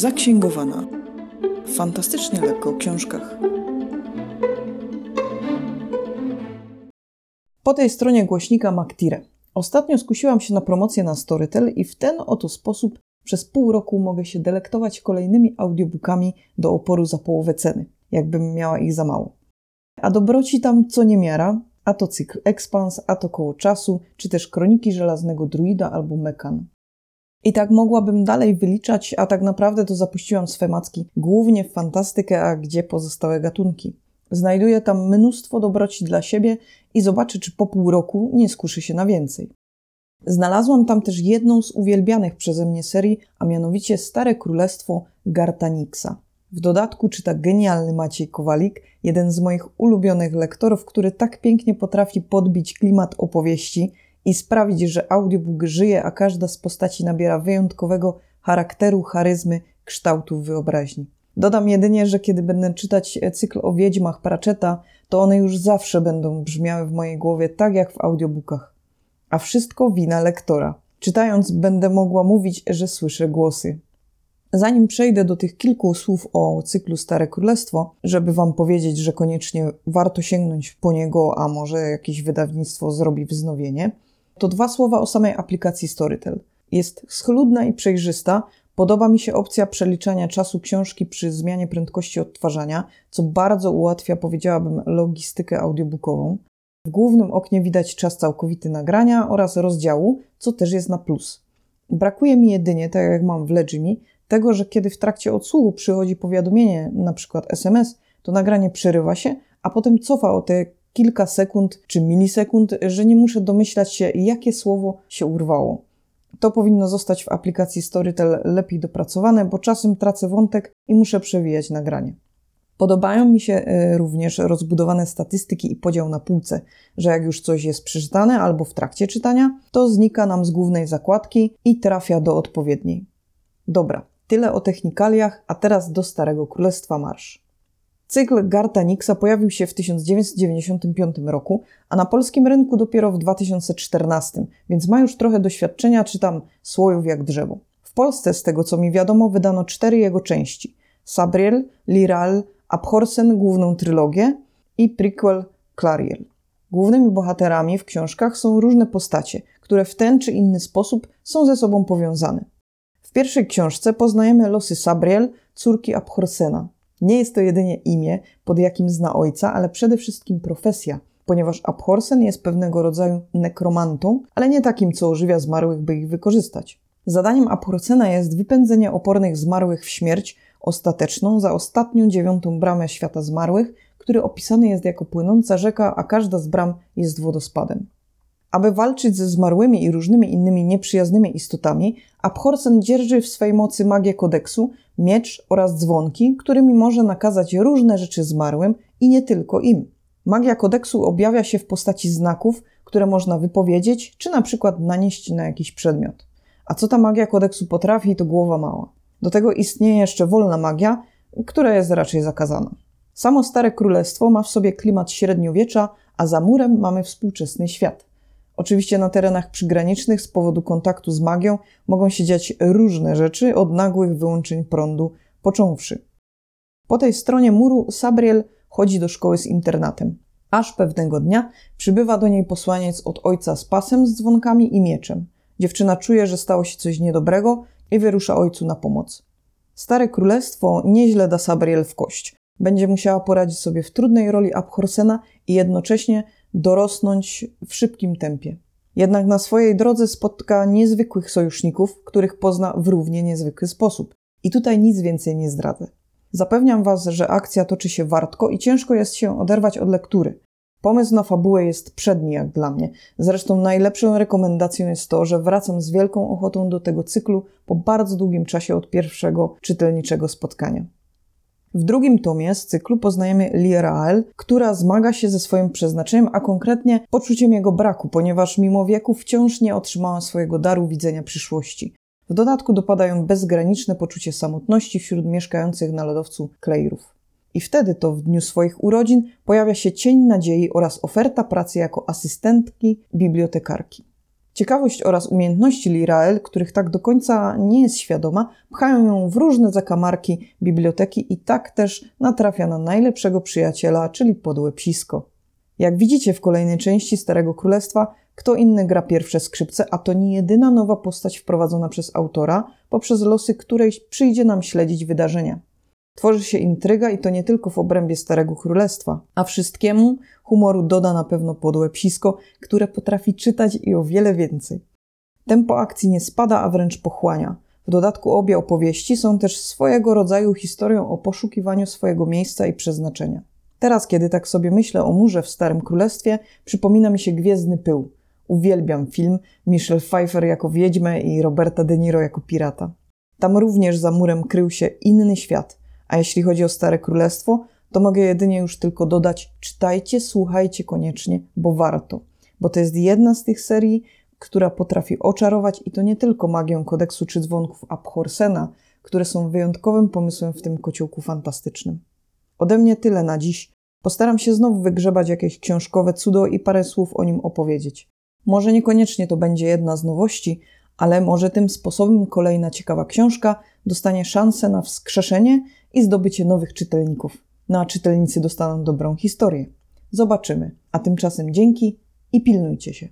Zaksięgowana. Fantastycznie lekko o książkach. Po tej stronie głośnika Maktire. Ostatnio skusiłam się na promocję na Storytel i w ten oto sposób przez pół roku mogę się delektować kolejnymi audiobookami do oporu za połowę ceny, jakbym miała ich za mało. A dobroci tam co niemiara, a to cykl Expans, a to koło czasu, czy też kroniki żelaznego druida albo Mekan. I tak mogłabym dalej wyliczać, a tak naprawdę to zapuściłam swe macki głównie w fantastykę, a gdzie pozostałe gatunki. Znajduję tam mnóstwo dobroci dla siebie i zobaczę, czy po pół roku nie skuszy się na więcej. Znalazłam tam też jedną z uwielbianych przeze mnie serii, a mianowicie Stare Królestwo Gartanixa. W dodatku czyta genialny Maciej Kowalik, jeden z moich ulubionych lektorów, który tak pięknie potrafi podbić klimat opowieści i sprawić, że audiobook żyje, a każda z postaci nabiera wyjątkowego charakteru, charyzmy, kształtu wyobraźni. Dodam jedynie, że kiedy będę czytać cykl o wiedźmach Pratchetta, to one już zawsze będą brzmiały w mojej głowie tak jak w audiobookach. A wszystko wina lektora. Czytając będę mogła mówić, że słyszę głosy. Zanim przejdę do tych kilku słów o cyklu Stare Królestwo, żeby Wam powiedzieć, że koniecznie warto sięgnąć po niego, a może jakieś wydawnictwo zrobi wznowienie, to dwa słowa o samej aplikacji Storytel. Jest schludna i przejrzysta. Podoba mi się opcja przeliczania czasu książki przy zmianie prędkości odtwarzania, co bardzo ułatwia, powiedziałabym, logistykę audiobookową. W głównym oknie widać czas całkowity nagrania oraz rozdziału, co też jest na plus. Brakuje mi jedynie, tak jak mam w Legimi, tego, że kiedy w trakcie odsłuchu przychodzi powiadomienie, przykład SMS, to nagranie przerywa się, a potem cofa o te kilka sekund czy milisekund, że nie muszę domyślać się, jakie słowo się urwało. To powinno zostać w aplikacji Storytel lepiej dopracowane, bo czasem tracę wątek i muszę przewijać nagranie. Podobają mi się e, również rozbudowane statystyki i podział na półce, że jak już coś jest przeczytane albo w trakcie czytania, to znika nam z głównej zakładki i trafia do odpowiedniej. Dobra, tyle o technikaliach, a teraz do Starego Królestwa Marsz. Cykl Garta Nixa pojawił się w 1995 roku, a na polskim rynku dopiero w 2014, więc ma już trochę doświadczenia, czytam słojów jak drzewo. W Polsce, z tego co mi wiadomo, wydano cztery jego części: Sabriel, Liral, Abhorsen główną trylogię i prequel Clariel. Głównymi bohaterami w książkach są różne postacie, które w ten czy inny sposób są ze sobą powiązane. W pierwszej książce poznajemy losy Sabriel, córki Abhorsena. Nie jest to jedynie imię, pod jakim zna ojca, ale przede wszystkim profesja, ponieważ Abhorsen jest pewnego rodzaju nekromantą, ale nie takim, co ożywia zmarłych, by ich wykorzystać. Zadaniem Abhorsena jest wypędzenie opornych zmarłych w śmierć ostateczną za ostatnią dziewiątą bramę świata zmarłych, który opisany jest jako płynąca rzeka, a każda z bram jest wodospadem. Aby walczyć ze zmarłymi i różnymi innymi nieprzyjaznymi istotami, Abhorsen dzierży w swej mocy magię kodeksu, miecz oraz dzwonki, którymi może nakazać różne rzeczy zmarłym i nie tylko im. Magia kodeksu objawia się w postaci znaków, które można wypowiedzieć, czy na przykład nanieść na jakiś przedmiot. A co ta magia kodeksu potrafi, to głowa mała. Do tego istnieje jeszcze wolna magia, która jest raczej zakazana. Samo Stare Królestwo ma w sobie klimat średniowiecza, a za murem mamy współczesny świat. Oczywiście na terenach przygranicznych z powodu kontaktu z magią mogą się dziać różne rzeczy, od nagłych wyłączeń prądu począwszy. Po tej stronie muru Sabriel chodzi do szkoły z internatem. Aż pewnego dnia przybywa do niej posłaniec od ojca z pasem, z dzwonkami i mieczem. Dziewczyna czuje, że stało się coś niedobrego i wyrusza ojcu na pomoc. Stare królestwo nieźle da Sabriel w kość. Będzie musiała poradzić sobie w trudnej roli Abhorsena i jednocześnie dorosnąć w szybkim tempie. Jednak na swojej drodze spotka niezwykłych sojuszników, których pozna w równie niezwykły sposób. I tutaj nic więcej nie zdradzę. Zapewniam Was, że akcja toczy się wartko i ciężko jest się oderwać od lektury. Pomysł na fabułę jest przedni jak dla mnie. Zresztą najlepszą rekomendacją jest to, że wracam z wielką ochotą do tego cyklu po bardzo długim czasie od pierwszego czytelniczego spotkania. W drugim tomie z cyklu poznajemy Lirael, która zmaga się ze swoim przeznaczeniem, a konkretnie poczuciem jego braku, ponieważ mimo wieku wciąż nie otrzymała swojego daru widzenia przyszłości. W dodatku dopadają bezgraniczne poczucie samotności wśród mieszkających na lodowcu Kleirów. I wtedy to w dniu swoich urodzin pojawia się cień nadziei oraz oferta pracy jako asystentki bibliotekarki. Ciekawość oraz umiejętności Lirael, których tak do końca nie jest świadoma, pchają ją w różne zakamarki biblioteki i tak też natrafia na najlepszego przyjaciela, czyli podłe psisko. Jak widzicie w kolejnej części Starego Królestwa, kto inny gra pierwsze skrzypce, a to nie jedyna nowa postać wprowadzona przez autora, poprzez losy której przyjdzie nam śledzić wydarzenia. Tworzy się intryga i to nie tylko w obrębie Starego Królestwa, a wszystkiemu humoru doda na pewno podłe psisko, które potrafi czytać i o wiele więcej. Tempo akcji nie spada, a wręcz pochłania. W dodatku obie opowieści są też swojego rodzaju historią o poszukiwaniu swojego miejsca i przeznaczenia. Teraz, kiedy tak sobie myślę o murze w Starym Królestwie, przypomina mi się Gwiezdny Pył. Uwielbiam film, Michelle Pfeiffer jako wiedźmę i Roberta De Niro jako pirata. Tam również za murem krył się inny świat, a jeśli chodzi o Stare Królestwo, to mogę jedynie już tylko dodać: czytajcie, słuchajcie koniecznie, bo warto. Bo to jest jedna z tych serii, która potrafi oczarować i to nie tylko magią kodeksu czy dzwonków Abhorsena, które są wyjątkowym pomysłem w tym kociołku fantastycznym. Ode mnie tyle na dziś. Postaram się znowu wygrzebać jakieś książkowe cudo i parę słów o nim opowiedzieć. Może niekoniecznie to będzie jedna z nowości, ale może tym sposobem kolejna ciekawa książka dostanie szansę na wskrzeszenie i zdobycie nowych czytelników. No a czytelnicy dostaną dobrą historię. Zobaczymy. A tymczasem dzięki i pilnujcie się.